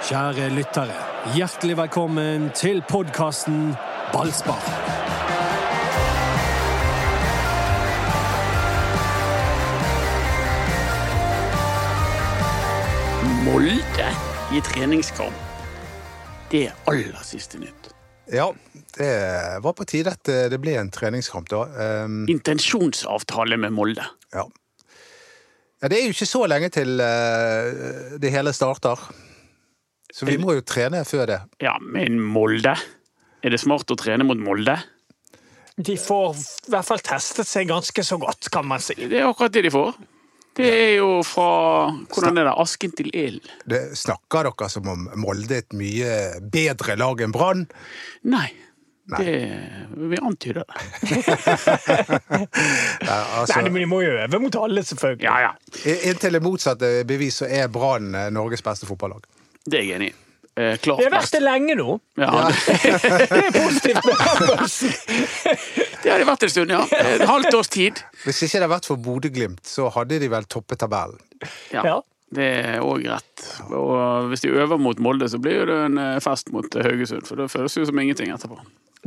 Kjære lyttere, hjertelig velkommen til podkasten Ballspar. Molde i treningskamp. Det er aller siste nytt. Ja, det var på tide at det ble en treningskamp, da. Um, Intensjonsavtale med Molde. ja. ja. Det er jo ikke så lenge til uh, det hele starter. Så vi må jo trene før det. Ja, men Molde? Er det smart å trene mot Molde? De får i hvert fall testet seg ganske så godt, kan man si. Det er akkurat det de får. Det er jo fra Hvordan er det? Asken til ilden? Snakker dere som om Molde er et mye bedre lag enn Brann? Nei. Det, vi antyder det. Ja, altså, Nei, men de må jo øve mot alle, selvfølgelig. Ja, ja. inntil det motsatte bevis, så er Brann Norges beste fotballag. Det er jeg enig i. Eh, klart Det har vært det lenge nå. Ja, det, Det er positivt med Hermansen. det har det vært en stund, ja. Et halvt års tid. Hvis ikke det hadde vært for Bodø-Glimt, så hadde de vel toppet tabellen. Ja. Ja. Det er òg rett. Og hvis de øver mot Molde, så blir det en eh, fest mot Haugesund. For det føles jo som ingenting etterpå.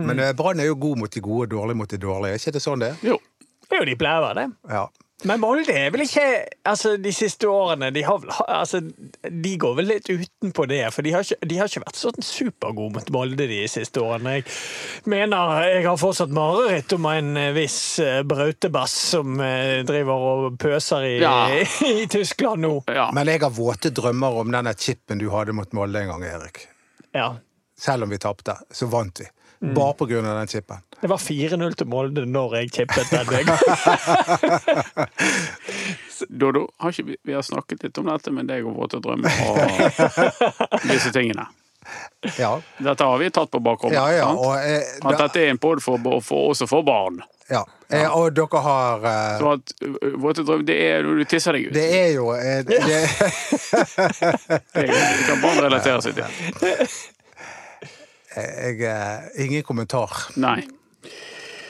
Men eh, Brann er jo god mot de gode og dårlig mot de dårlige. Er ikke det sånn det er? Jo. Det er jo de pleier å være det. Ja. Men Molde er vel ikke altså De siste årene de, har, altså, de går vel litt utenpå det. For de har ikke, de har ikke vært sånn supergode mot Molde de siste årene. Jeg mener jeg har fortsatt mareritt om en eh, viss eh, Brautebass som eh, driver og pøser i, Ja. i Tyskland nå. Ja. Men jeg har våte drømmer om denne chipen du hadde mot Molde en gang, Erik. Ja. Selv om vi tapte, så vant vi. Bare på grunn av den chipen. Det var 4-0 til Molde når jeg chippet den. Dodo, har ikke vi, vi har snakket litt om dette med deg og våte drømmer og disse tingene. Ja, Dette har vi tatt på bakrommet. ja. ja. eh, At dette er en pod for, for også for barn. ja. Eh, og dere har eh, Så at ø, våte drømmer, det er når du tisser deg ut. Det er jo eh, det, Det kan barn relatere seg til. Jeg, eh, Ingen kommentar. Nei.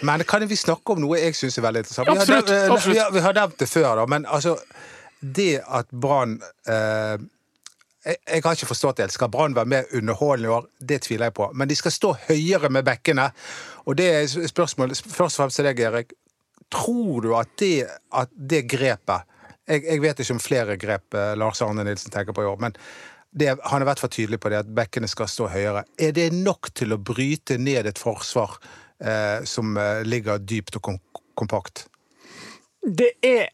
Men kan vi snakke om noe jeg syns er veldig interessant? Vi har, Absolutt, nevnt- absolutt. Vi, har, vi har nevnt det før, da, men altså Det at Brann eh, jeg, jeg har ikke forstått det. Skal Brann være mer underholdende i år? Det tviler jeg på. Men de skal stå høyere med bekkene. Og det er spørsmål først og fremst til deg, Erik. Tror du at det, at det grepet jeg, jeg vet ikke om flere grep eh, Lars Arne Nilsen tenker på i år, men det, han har vært for tydelig på det at bekkene skal stå høyere. Er det nok til å bryte ned et forsvar eh, som eh, ligger dypt og kom kompakt? Det er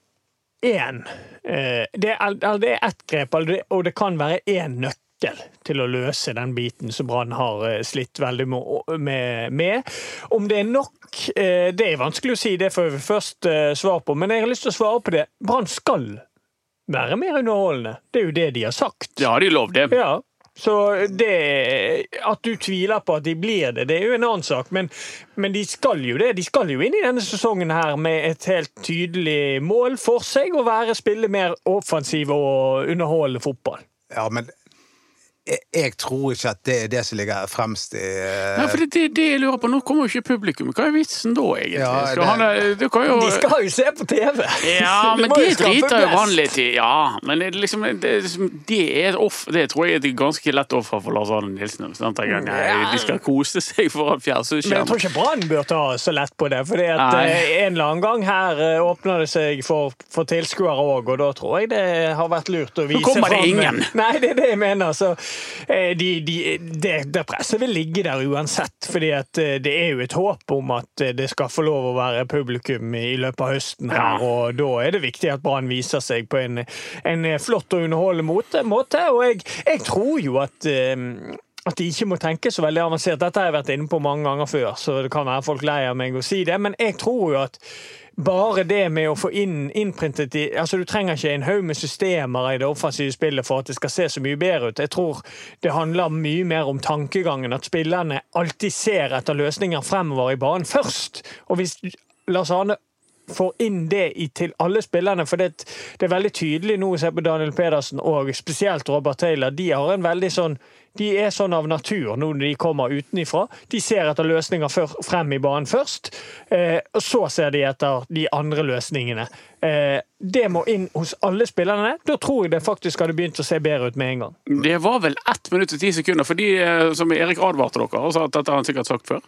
én eh, Det er, det er ett grep, og det kan være én nøkkel til å løse den biten som Brann har eh, slitt veldig med. Om det er nok, eh, det er vanskelig å si, det får vi først svar på. Men jeg har lyst til å svare på det. Brann skal være mer underholdende. Det er jo det de har sagt. Det har de lov, det. Ja, så det At du tviler på at de blir det, det er jo en annen sak. Men, men de skal jo det. De skal jo inn i denne sesongen her med et helt tydelig mål for seg å være spille mer offensiv og underholdende fotball. Ja, men jeg, tror ikke at det er det som ligger fremst i eh, Nei, for det, det, det jeg lurer på, Nå kommer jo ikke publikum. Hva er vitsen da, egentlig? Ja, Skal han, det du kan jo De skal jo se på TV! Ja, men de det driter jo vanlig han litt i. Ja, men det, er liksom, det, er liksom, det er et off, det tror jeg er et ganske lett offer for Lars Arne Nilsen. Jeg, nei, de skal kose seg foran Men jeg tror ikke Brann bør ta så lett på det. fordi at Nei. eh, En eller annen gang her eh, åpner det seg for, for tilskuere òg, og da tror jeg det har vært lurt å vise kommer det ingen. Nei, det er det jeg mener. Så, de, de, det, det presset vil ligge der uansett. fordi eh, det er jo et håp om at eh, det skal få lov å være publikum i løpet av høsten her, og da er det viktig at Brann viser seg på en, en flott og underholdende måte. Og jeg, jeg tror jo at eh, at de ikke må tenke så veldig avansert. Dette har jeg vært inne på mange ganger før, så det kan være folk lei av meg å si det, men jeg tror jo at bare det med å få inn innprintet i altså Du trenger ikke en haug med systemer i det offensive spillet for at det skal se så mye bedre ut. Jeg tror det handler mye mer om tankegangen, at spillerne alltid ser etter løsninger fremover i banen først. Og hvis Lars Arne får inn det i, til alle spillerne. For det, det er veldig tydelig nå å se på Daniel Pedersen og spesielt Robert Taylor. De har en veldig sånn de er sånn av natur nå når de kommer utenifra. De ser etter løsninger før, frem i banen først, eh, og så ser de etter de andre løsningene Eh, det må inn hos alle spillerne. Da tror jeg det faktisk hadde begynt å se bedre ut med en gang. Det var vel ett minutt og ti sekunder, fordi eh, som Erik advarte dere. og sa at dette har han sikkert sagt før.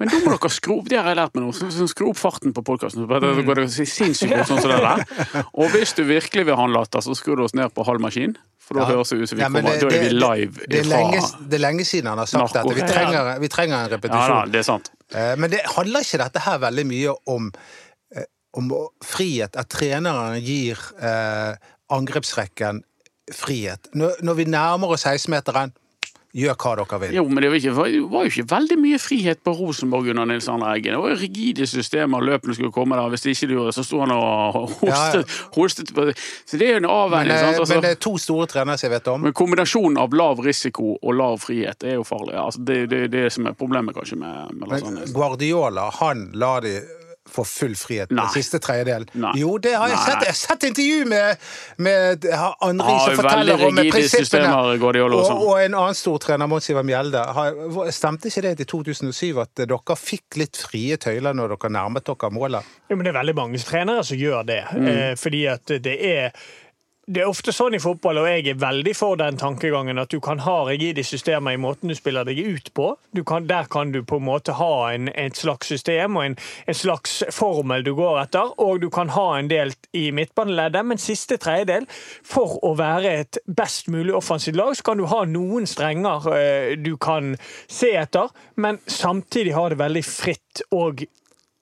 Men nå må dere skru opp det har jeg lært meg nå, så- så skru opp farten på podkasten. Da går det sinnssykt fort sånn som det der. Og hvis du virkelig vil ha en latter, så skru du oss ned på halv maskin. For da Ja. høres det ut som vi kommer, da er vi live det, det, lenge, det er lenge siden han har sagt dette. Vi trenger, vi trenger en Ja da, repetisjon. det er sant. Eh, Men det handler ikke dette her veldig mye om, eh, om frihet, at treneren gir eh, angrepsrekken frihet. Når, når vi nærmer oss 16-meteren, gjør hva dere vil. Jo, men det var, ikke, var var jo ikke veldig mye frihet på Rosenborg under Nils Arne Eggen. Det var jo rigide systemer løpene skulle komme der. Hvis det ikke gjorde det, så sto han og hostet. hostet på- Så det er jo en avveining. Men, sant? Altså, men det er to store trenere som jeg vet om. men kombinasjonen av lav risiko og lav frihet er jo farlig. Altså, det er det, det som er problemet kanskje med, med. Guardiola, han la de få full frihet Nei. den siste tredjedel. Nei. Jo, det har jeg Nei, sett. Jeg har sett intervju med, med Andri Ja, som forteller om prinsippene. systemer, og Og, sånn. og en annen stor trener, Mons Ivar Mjelde. Stemte ikke det til 2007 at dere fikk litt frie tøyler når dere nærmet dere målet? Jo, men Det er veldig mange trenere som gjør det. Eh, fordi at det er det er ofte sånn i fotball, og jeg er veldig for den tankegangen, at du kan ha rigide systemer i måten du spiller deg ut på. Kan, der kan du på en måte ha en, et slags system og en, en slags formel du går etter, og du kan ha en del i midtbaneleddet, men siste tredjedel, for å være et best mulig offensivt lag, så kan du ha noen strenger eh, du kan se etter, men samtidig ha det veldig fritt og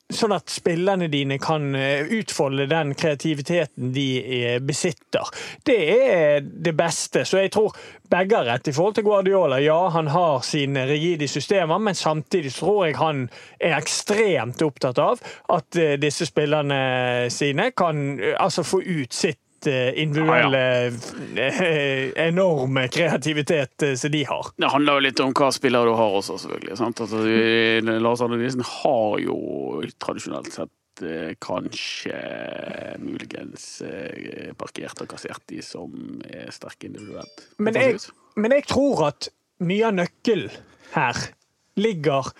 Sånn at spillerne dine kan eh, utfolde den kreativiteten de eh, besitter. Det er det beste. Så jeg tror begge har rett i forhold til Guardiola. Ja, han har sine rigide systemer, men samtidig tror jeg han er ekstremt opptatt av at eh, disse spillerne sine kan altså få ut sitt eh, individuelle ja. enorme kreativitet eh, som de har. Det handler jo litt om hva spillere du har også, selvfølgelig. Altså, Lars Arne Nilsen har jo tradisjonelt sett eh, kanskje muligens eh, parkert og kassert de som er sterke individuelt. Men jeg, men jeg tror at mye av nøkkelen her ligger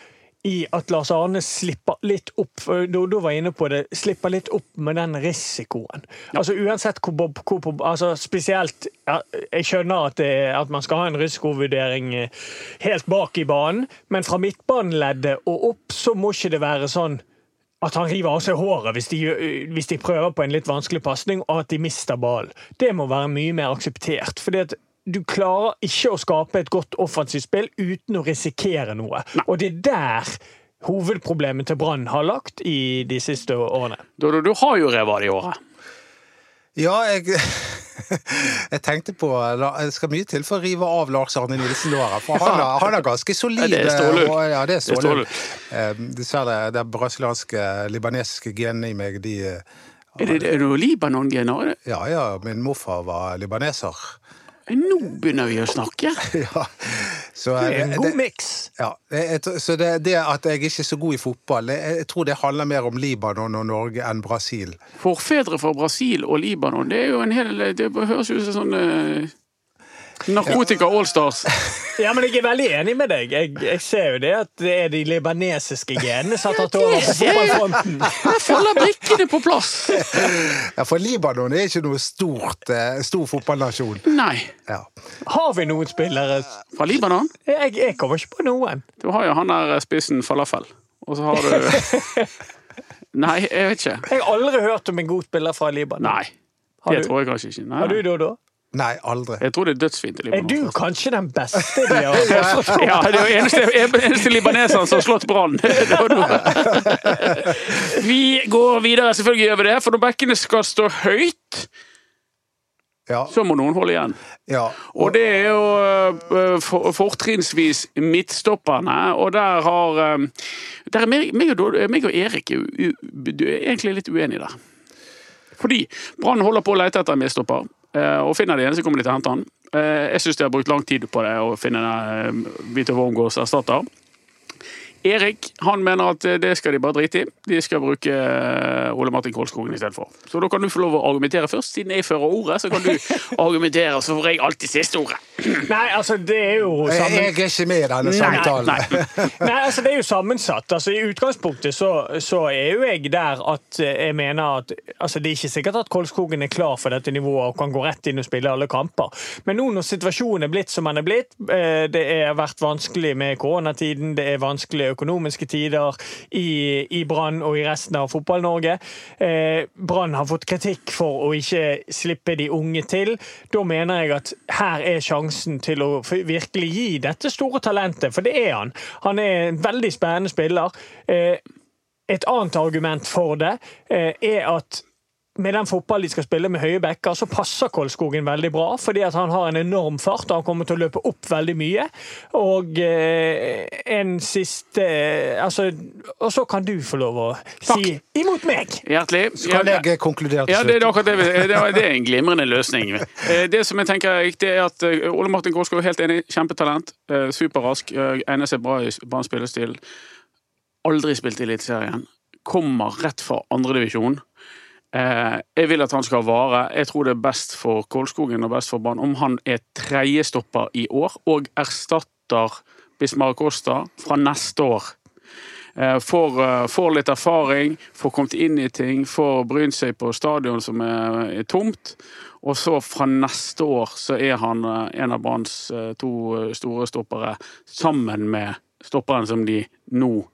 i at Lars Arne slipper litt opp Da da var jeg inne på det, slipper litt opp med den risikoen. Altså Uansett hvor, hvor, hvor altså Spesielt ja, Jeg skjønner at, det, at man skal ha en risikovurdering eh, helt bak i banen, men fra midtbaneleddet og opp så må ikke det være sånn at han river av seg håret hvis de, hvis de prøver på en litt vanskelig pasning, og at de mister ballen. Det må være mye mer akseptert. fordi at du klarer ikke å skape et godt offensivt spill uten å risikere noe. Og det er der hovedproblemet til Brann har lagt i de siste årene. Du, du, du har jo Revar i året. Ja, jeg Jeg tenkte på Det skal mye til for å rive av Lars Arne Nilsen låret. For han er, han er ganske solid. Det er stålull. og- Ja, det er Det er. Eh, Dessverre, det brasilianske, libanesiske genene i meg, de eh, Er det, er det Libanon-gener? Ja ja, min morfar var libaneser. Nå begynner vi å snakke. Ja. Så, Det er en eh, god det- miks. Ja, så det, det at jeg ikke er så god i fotball, jeg, jeg tror det handler mer om Libanon og Norge enn Brasil. Forfedre fra Brasil og Libanon, det er jo en hel Det høres ut som sånn eh, Narkotika Allstars. Ja, men jeg er veldig enig med deg. Jeg, jeg ser jo det at det er de libanesiske genene som har tatt over på fotballfronten. Her faller brikkene på plass! Ja, For Libanon er ikke noe stort, eh, stor fotballnasjon. Nei. Ja. Har vi noen spillere Fra Libanon? Jeg, jeg kommer ikke på noen. Du har jo han der spissen falafel. Og så har du Nei, jeg vet ikke. Jeg har aldri hørt om en god spiller fra Libanon. Nei. Det tror jeg kanskje ikke. Nei. Har du, Dodo? Nei, aldri. Jeg tror det er dødsfint i Er du kanskje den beste de har fått? Ja, det er jo eneste, eneste libaneseren som har slått Brann. Det var noe. Vi går videre, selvfølgelig gjør vi det. For når bekkene skal stå høyt, Ja, så må noen holde igjen. ja. Og det er jo øh, for- fortrinnsvis midtstopperne, og der har øh, Der er meg, meg, og, meg og Erik er, u, du er egentlig litt uenige der. Fordi Brann holder på å lete etter en midtstopper, og finner det en, så kommer de til å hente han. Eh, Jeg syns de har brukt lang tid på det å finne en Vito Wormgårds erstatter. Erik han mener at det skal de bare drite i. De skal bruke eh, Ole Martin Kolskogen i stedet for. Så da kan du få lov å argumentere først. Siden jeg fører ordet, så kan du argumentere, så får jeg alltid siste ordet. Nei, altså, det er jo Jeg er ikke med i denne samtalen. Nei. Nei, altså Det er jo sammensatt. Altså I utgangspunktet så, så er jo jeg der at eh, jeg mener at altså Det er ikke sikkert at Kolskogen er klar for dette nivået og kan gå rett inn og spille alle kamper. Men nå når situasjonen er blitt som den er blitt, eh, det har vært vanskelig med koronatiden, det er vanskelige økonomiske tider i, i Brann og i resten av Fotball-Norge. Eh, Brann har fått kritikk for å ikke slippe de unge til. Da mener jeg at her er sjansen til å virkelig gi dette store talentet, for det er han. Han er en veldig spennende spiller. Eh, Et annet argument for det eh, er at med den fotball de skal spille med høye bekker, så passer Kolskogen veldig bra. Fordi at han har en enorm fart, og han kommer til å løpe opp veldig mye. Og eh, en siste eh, Altså Og så kan du få lov å si imot meg! Hjertelig. Skal Ja, jeg konkludere til Ja, det er slutt. akkurat det. Det er- det er en glimrende løsning. Eh, Det som jeg tenker er riktig, er at eh, Ole Martin Kolskog er helt enig. Kjempetalent. eh, Superrask. eh, Egner seg bra i Branns spillestil. Aldri spilt i Eliteserien. Kommer rett fra andredivisjon. Eh, jeg vil at han skal vare. Jeg tror det er best for Kolskogen og best for Brann om han er tredjestopper i år og erstatter Bismar Costa fra neste år. Eh, får, eh, får litt erfaring, får kommet inn i ting, får brynt seg på stadion som er, er tomt. Og så fra neste år så er han en av Branns to store stoppere, sammen med stopperen som de nå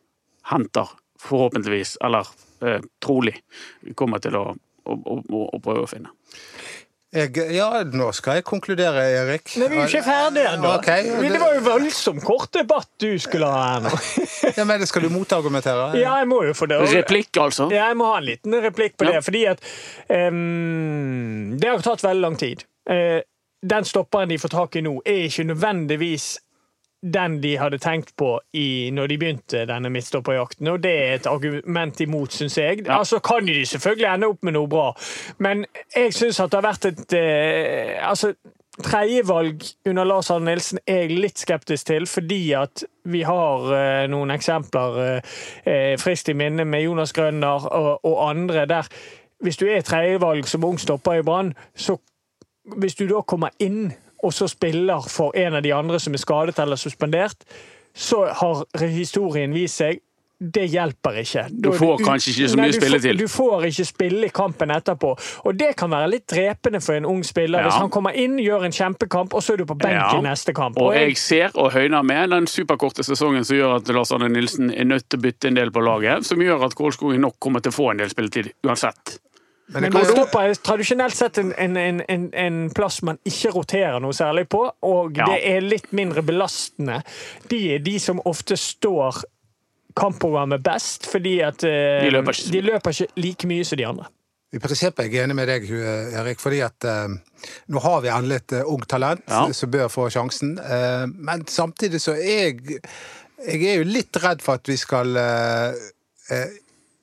henter, forhåpentligvis, eller eh, trolig, kommer til å, å, å, å prøve å finne. Jeg, ja, nå skal jeg konkludere, Erik. Nei, Vi er jo ikke ferdige ennå. Okay, det... Det var jo voldsomt kort debatt du skulle ha her nå. Ja, men det Skal du motargumentere? Ja, jeg må jo få det. Replikk, altså. Ja, jeg må ha en liten replikk på Ja. det, fordi at um, Det har tatt veldig lang tid. Uh, den stopperen de får tak i nå, er ikke nødvendigvis den de hadde tenkt på i, når de begynte denne midtstopperjakten, og det er et argument imot, syns jeg. Ja. Altså kan de selvfølgelig ende opp med noe bra, men jeg syns at det har vært et eh, altså, Tredjevalg under Lars Arne Nilsen er jeg litt skeptisk til, fordi at vi har eh, noen eksempler eh, eh, friskt i minne med Jonas Grønner og, og andre der Hvis du er tredjevalg som ung stopper i Brann, så hvis du da kommer inn og så spiller for en av de andre som er skadet eller suspendert, så har historien vist seg det hjelper ikke. Du får kanskje ikke så mye du spille til. Du får ikke spille i kampen etterpå. Og det kan være litt drepende for en ung spiller. Ja. Hvis han kommer inn, gjør en kjempekamp, og så er du på benken Ja. neste kamp. Og jeg ser og høyner med den superkorte sesongen som gjør at Lars Arne Nilsen er nødt til å bytte en del på laget, som gjør at Kålskogen nok kommer til å få en del spilletid uansett. Men Men kan er tradisjonelt sett en, en, en, en, en plass man ikke roterer noe særlig på, og Ja. det er litt mindre belastende. De er de som ofte står kampprogrammet best, fordi at eh, De løper ikke de løper ikke like mye som de andre. I prinsippet er jeg enig med deg, Erik, fordi at eh, nå har vi endelig et uh, ungt talent Ja. som bør få sjansen. Eh, men samtidig så er jeg Jeg er jo litt redd for at vi skal eh, eh,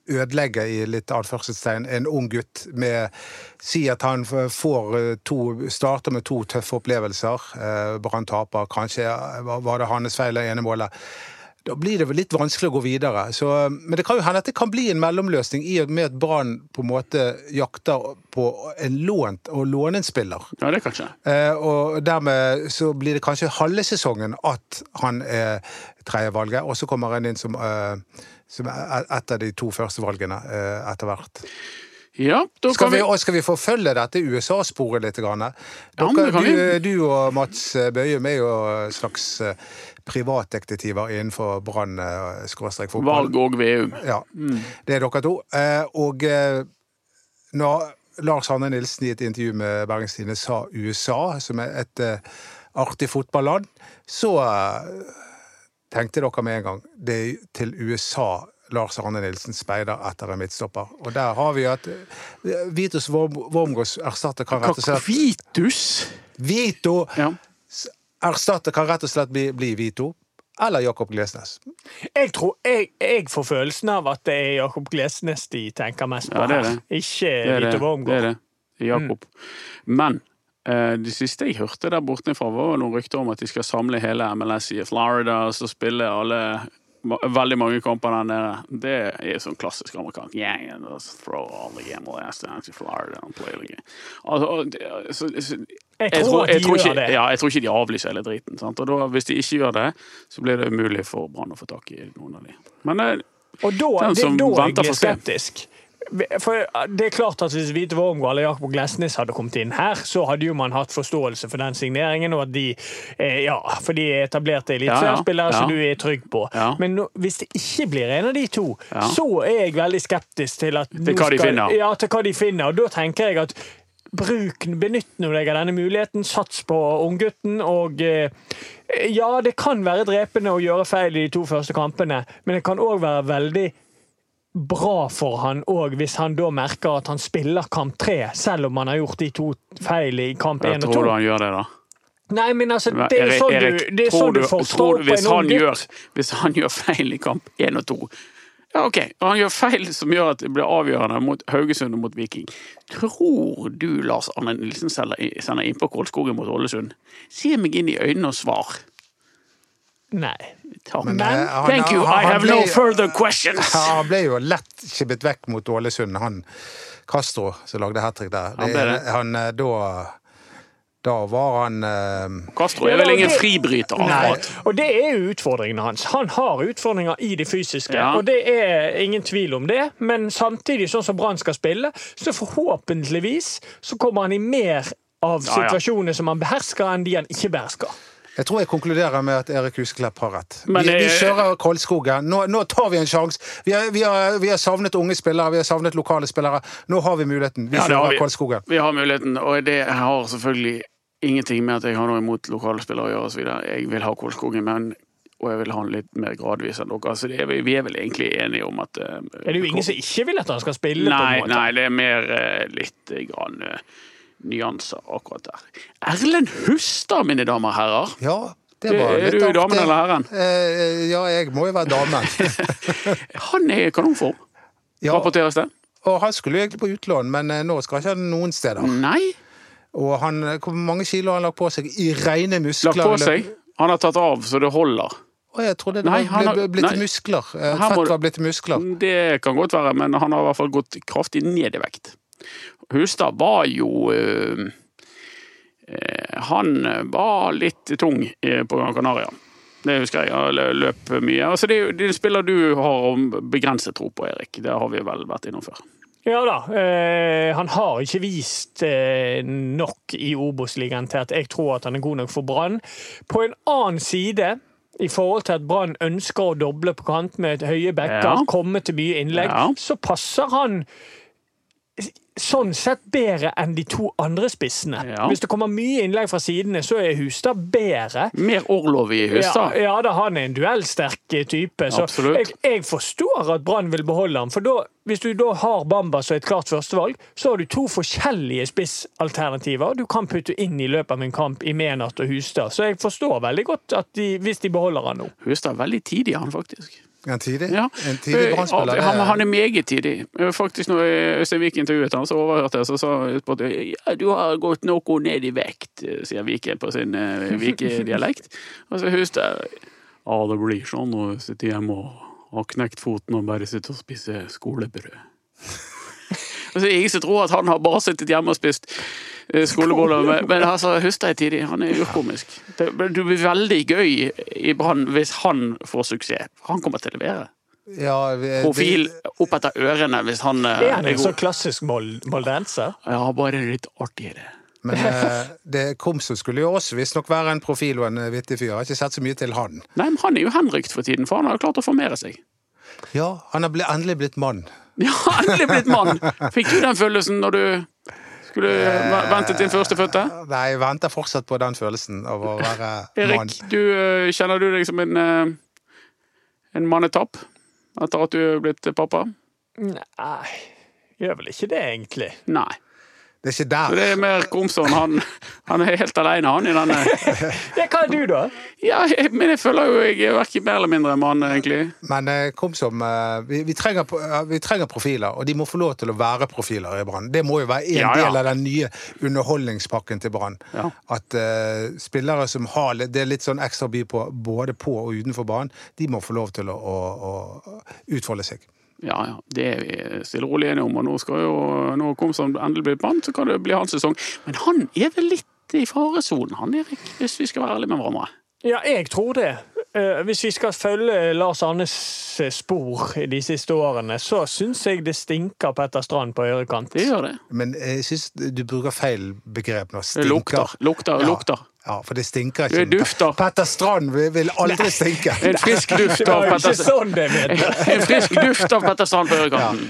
ødelegge i litt anførselstegn en ung gutt med Si at han får eh, to starter med to tøffe opplevelser. Eh, Brann taper. Kanskje var var det hans feil, det ene målet. Da blir det vel litt vanskelig å gå videre. Så, men det kan jo hende at det kan bli en mellomløsning i og med at Brann på en måte jakter på en lånt og låne en spiller. Ja, det kan skje. Eh, og dermed så blir det kanskje halve sesongen at han er tredjevalget, og så kommer han inn som, eh, som er et av de to første valgene eh, etter hvert. Ja, Skal vi, vi skal vi forfølge dette USA-sporet litt? Dere, kan du, du og Mats Bøyum er jo slags eh, privatdetektiver innenfor Brann eh, fotball. Valg og Veum. Ja, det er dere to. Og når Lars Hanne Nilsen i et intervju med Bergens Tidende sa USA, som er et artig fotballand, så tenkte dere med en gang det er til USA Lars Arne Nilsen speider etter en midtstopper. Og der har vi at eh, Vitus Wormgås erstatter kan rett og slett Vitus? Vito Ja. erstatter kan rett og slett bli, bli Vito. Eller Jakob Glesnes. Jeg tror jeg, jeg får følelsen av at det er Jakob Glesnes de tenker mest på Ja, det er det. ikke Det er det. Vito det, er det. Jakob. Men eh, det siste jeg hørte der bortenfra, var noen rykter om at de skal samle hele MLS i Florida, og så spille alle Veldig mange kamper der nede. Det er sånn klassisk amerikansk. Yeah, yeah, throw all the game last down to Florida and play the game. Altså, så, så, Jeg tror, de tror ikke. Ja, jeg tror ikke de avlyser hele driten. Sant? Og da, hvis de ikke gjør det, så blir det umulig for Brann å få tak i noen av de. Men det, Og da, Den det er da jeg venter blir får se. skeptisk. For det er klart at Hvis Hvite Wormgård eller Jakob Glesnes hadde kommet inn her, så hadde jo man hatt forståelse for den signeringen, og at de eh, ja, for de er etablerte eliteseriespillere Ja, ja, som du er trygg på. Ja. Men nå, hvis det ikke blir en av de to, Ja. så er jeg veldig skeptisk til at Til hva de finner. Ja, til hva de finner. Og da tenker jeg at Bruk, Benytt nå deg av denne muligheten, sats på unggutten. Og eh, ja, det kan være drepende å gjøre feil i de to første kampene, men det kan òg være veldig bra for han òg, hvis han da merker at han spiller kamp tre, selv om han har gjort de to feil i kamp én og tror du han gjør det, da? Nei, men altså, det er sånn du, det er sånn du du- du på en han ung gutt. Hvis han gjør feil i kamp én og to ja, ok, og han gjør feil som gjør at det blir avgjørende mot Haugesund og mot Viking. Tror du Lars Arne Nilsen sender innpå inn på Kolskogen mot Ålesund? Se meg inn i øynene og svar. Nei. Men, Men- eh, han- Thank you, han- I have ble- no further questions! Ja, han ble jo lett skippet vekk mot Ålesund, han Castro som lagde hat trick der. Det. han, han da, da var han eh, Castro er vel ingen fribryter, akkurat. og det er jo utfordringene hans. Han har utfordringer i det fysiske, Ja. og det er ingen tvil om det. Men samtidig, sånn som Brann skal spille, så forhåpentligvis så kommer han i mer av Ja, ja. situasjoner som han behersker, enn de han ikke behersker. Jeg tror jeg konkluderer med at Erik Husklepp har rett. Men vi, vi kjører Koldskogen. Nå, nå tar vi en sjanse. Vi, har- vi, vi har savnet unge spillere, vi har savnet lokale spillere. Nå har vi muligheten. Vi Ja, kjører vi. Kolskogen. Vi har muligheten, og det har selvfølgelig ingenting med at jeg har noe imot lokale spillere å gjøre. Videre. jeg vil ha Koldskogen, men og jeg vil ha den litt mer gradvis enn dere. Så det er, vi vi er vel egentlig enige om at uh, Er det jo ingen som ikke vil at han skal spille? på Nei, en måte? nei, det er mer uh, litt grann eh, nyanser akkurat der. Erlend Hustad, mine damer og herrer. Ja, det var er litt du artig. damen eller herren? Eh, ja, jeg må jo være damen. Han er i kanonform, Ja, rapporteres det. og han skulle jo egentlig på utlån, men eh, nå skal ikke han noen steder. Nei, Og han, eh, hvor mange kilo har han lagt på seg i rene muskler? lagt på seg. Han har tatt av så det holder. Å, jeg trodde det Nei, var han har- blitt muskler. Eh, Fett var blitt muskler. Det kan godt være, men han har i hvert fall gått kraftig ned i vekt. Hustad var jo eh, eh, Han var litt tung eh, på Gran Canaria. Det husker jeg. Han løp mye. Altså, det er det er en spiller du har begrenset tro på, Erik. Det har vi vel vært innom før. Ja da. Eh, han har ikke vist eh, nok i Obos-ligaen til at jeg tror at han er god nok for Brann. På en annen side, i forhold til at Brann ønsker å doble på kant med høye bekker, Ja. komme til mye innlegg, Ja. så passer han sånn sett bedre enn de to andre spissene. Ja. Hvis det kommer mye innlegg fra sidene, så er Hustad bedre. Mer Orlov i Hustad. Ja, ja da, han er en duellsterk eh, type. Så jeg, jeg forstår at Brann vil beholde ham. For da, hvis du da har Bamba som et klart førstevalg, så har du to forskjellige spissalternativer du kan putte inn i løpet av en kamp i Menart og Hustad. Så jeg forstår veldig godt at de, hvis de beholder han nå. Hustad er veldig tidig, han faktisk. En tidig, Ja. en tidig Eh, brannspiller. Han, han er meget tidig. Eh, Faktisk når Øystein Vik intervjuet han, så overhørte jeg, så sa at ja, du har gått noe ned i vekt, eh, sier Viken på sin uh, Vike-dialekt. Og så Hustad Ja, det blir sånn å sitte hjemme og ha knekt foten og bare sitte og spise skolebrød. Og så er det ingen som tror at han har bare sittet hjemme og spist eh, skoleboller, men, men altså, husk deg tidlig, Han er urkomisk. Det, det blir veldig gøy i Brann hvis han får suksess. Han kommer til å levere Ja, vi- profil opp etter ørene hvis han eh, Er han er en så klassisk mol- moldenser? Ja, bare litt artig i det. Men eh, det Komso skulle jo også visstnok være en profil og en vittig fyr. Jeg har ikke sett så mye til han. Nei, men han er jo henrykt for tiden, for han har jo klart å formere seg. Ja, han har endelig blitt mann. Ja, endelig blitt mann! Fikk du den følelsen når du skulle vente til førstefødte? Nei, jeg venter fortsatt på den følelsen av å være mann. Erik, du, eh, kjenner du deg som en, eh, en mannetapp etter at du er blitt pappa? Nei, gjør vel ikke det, egentlig. Nei. Det er ikke der. Det er mer Komsson. Han, han er helt alene, han, i denne Ja, hva er du, da? Ja, jeg- men jeg føler jo jeg er verken mer eller mindre enn mann, egentlig. Men eh, Komsom, eh, vi, vi, trenger, eh, vi trenger profiler, og de må få lov til å være profiler i Brann. Det må jo være en Ja, ja. del av den nye underholdningspakken til Brann. Ja. At uh, spillere som har litt, det er litt sånn ekstra by på både på og utenfor banen, de må få lov til å, å, å utfolde seg. Ja, ja, det er vi stille og rolig enige om. Og nå skal jo, når Komson endelig blir mann, så kan det bli hans sesong. Men han er vel litt i faresonen, han Erik, hvis vi skal være ærlige med hverandre. Ja, jeg tror det. Eh, Hvis vi skal følge Lars Arnes spor i de siste årene, så syns jeg det stinker Petter Strand på ørekant. Det gjør det. Men jeg syns du bruker feil begrep nå. Det Stinker. lukter, lukter, Ja. lukter. Ja, for det stinker Det ikke. dufter. Petter Strand vil vil aldri stinke. En frisk duft Det av Petter sånn det mente. En frisk duft av Petter Strand på ørekanten. Øde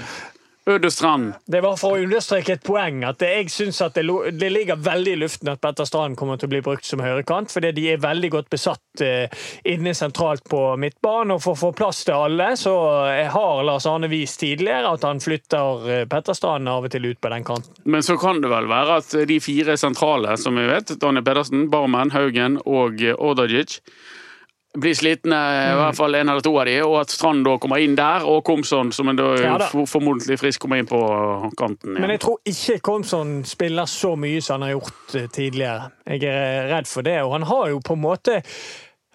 Strand. Det var for å understreke et poeng at det, jeg synes at det, det ligger veldig i luften at Petter Strand kommer til å bli brukt som høyrekant, fordi de er veldig godt besatt eh, inne sentralt på midtbanen. Og for å få plass til alle, så eh, har Lars Arne vist tidligere at han flytter eh, Petter Strand av og til ut på den kanten. Men så kan det vel være at de fire sentrale, som vi vet, Daniel Pedersen, Barmen, Haugen og eh, Ordagic, blir slitne, i hvert fall en eller to av de, og at Strand da kommer inn der, og Komson, som er da Ja formodentlig frisk, kommer inn på kanten. Men jeg tror ikke Komson spiller så mye som han har gjort eh, tidligere. Jeg er redd for det, og han har jo på en måte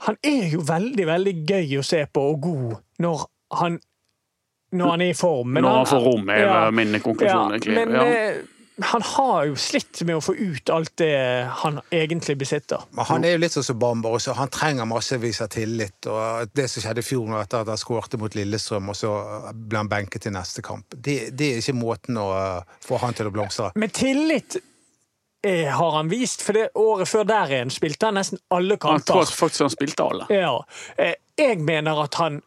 Han er jo veldig, veldig gøy å se på og god når han når han er i form. Men Når han får rom, er Ja. min konklusjon, egentlig. Men Ja. Eh, han har jo slitt med å få ut alt det han egentlig besitter. Men Han er jo litt sånn som Bamber også. Han trenger massevis av tillit. og Det som skjedde i fjor etter at han skårte mot Lillestrøm, og så ble han benket til neste kamp, det, det er ikke måten å uh, få han til å blomstre. Men tillit eh, har han vist, for det året før der igjen spilte han nesten alle kamper. Han tror faktisk han spilte alle. Ja. Eh, jeg mener at han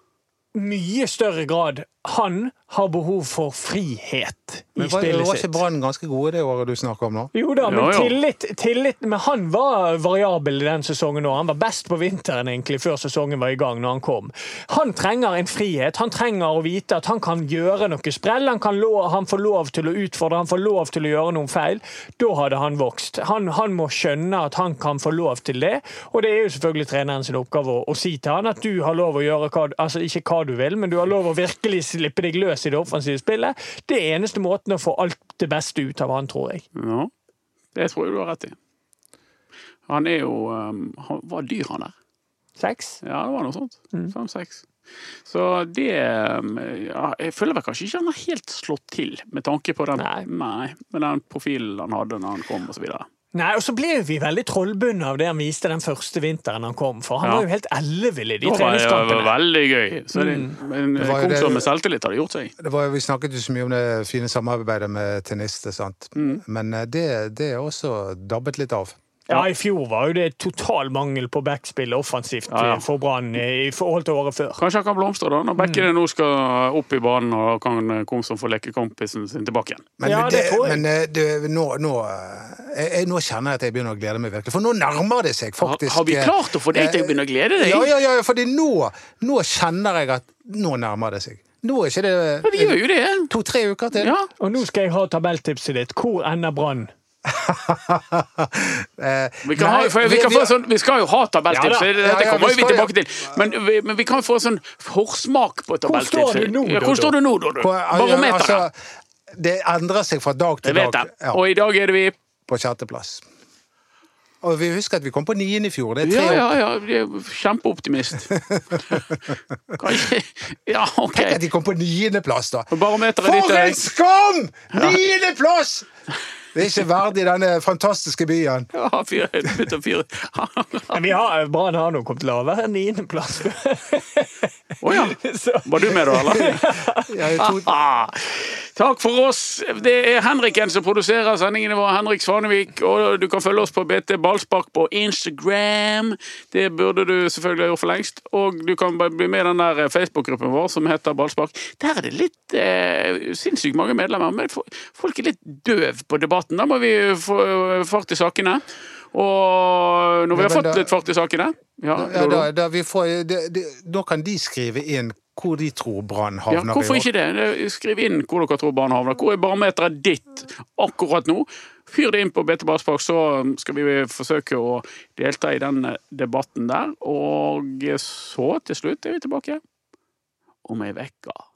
mye større grad Han har behov for frihet i Men var, spillet var ikke Brann ganske gode det året du snakker om nå? Jo da, men Jo, jo. tillit, tillit Men han var variabel i den sesongen òg. Han var best på vinteren egentlig før sesongen var i gang. når Han kom. Han trenger en frihet. Han trenger å vite at han kan gjøre noe sprell. Han, kan lov, han får lov til å utfordre, han får lov til å gjøre noen feil. Da hadde han vokst. Han, han må skjønne at han kan få lov til det. Og det er jo selvfølgelig treneren sin oppgave å, å si til han at du har lov å gjøre hva, altså ikke hva du vil, men du har lov å virkelig slippe deg løs i det offensive spillet. Det er eneste måten å få alt det beste ut av han, tror jeg. Ja, det tror jeg du har rett i. Han er jo um, Han var dyr, han der. Seks? Ja, det var noe sånt. Mm. Fem-seks. Så det um, ja, Jeg føler vel kanskje ikke han har helt slått til, med tanke på den, Nei. med den profilen han hadde når han kom, videre. Nei, og så ble vi veldig trollbundne av det han viste den første vinteren han kom. For han Ja. var jo helt ellevill i de var, det var veldig gøy. Så det, Mm. en, Det var jo det- med selvtillit hadde gjort seg. Det var, vi snakket jo så mye om det fine samarbeidet med tennister, sant. Mm. Men eh, det, det er også dabbet litt av. Ja, I fjor var jo det total mangel på backspill offensivt Ja, ja. eh, for Brann i forhold til året før. Kanskje han kan blomstre da, når Mm. nå skal opp i banen, og kan Komsom få lekekompisen sin tilbake igjen. Men, Ja, det tror jeg. men eh, det, nå, nå, eh, jeg, nå kjenner jeg at jeg begynner å glede meg virkelig. For nå nærmer det seg faktisk har vi eh, klart å få deg til å begynne å glede deg? Ja, ja, ja, for nå, nå kjenner jeg at nå nærmer det seg. Nå er ikke det det. to-tre uker til. Ja. Og nå skal jeg ha tabelltipset ditt. Hvor ender Brann? Eh, Vi, kan nei, ha, for vi, kan få sånn, vi skal jo ha tabelltips, Ja dette ja, kommer vi vi tilbake til. Men vi, men vi kan få sånn forsmak på tabelltips. står du nå, Dodo? Hvor står du nå, Dodo? Hvor- Barometeret. altså, det endrer seg fra dag til dag ja, Og i dag er det vi på sjetteplass. Og vi husker at vi kom på niende i fjor. Det er tre Ja, ja, ja. vi er Kjempeoptimist. Kanskje Ja, OK. Tenk at de kom på niendeplass, da. For en skam! Niendeplass! Det er ikke verdig denne fantastiske byen. ja, fyr, bytte fyr. Men vi har, Brann har nå kommet lavere enn niendeplass. Å ja. Så- Var du med da, eller? Ja, to, takk for oss. Det er Henriken som produserer sendingene våre. Henrik Svanevik. Og du kan følge oss på BT Ballspark på Instagram. Det burde du selvfølgelig ha gjort for lengst. Og du kan bli med i den der Facebook-gruppen vår som heter Ballspark. Der er det litt eh, sinnssykt mange medlemmer, men folk er litt døv på debatten. Da må vi få fart i sakene. Og når vi har fått litt fart i sakene ja, da, da, da, vi får, det, det, da kan de skrive inn hvor de tror Brann Ja, havner. hvorfor i år. ikke det? Det- Skriv inn hvor dere tror Brann havner. Hvor er barometeret ditt akkurat nå? Fyr det inn på BT Barspark, så skal vi forsøke å delta i den debatten der. Og så til slutt er vi tilbake om ei uke.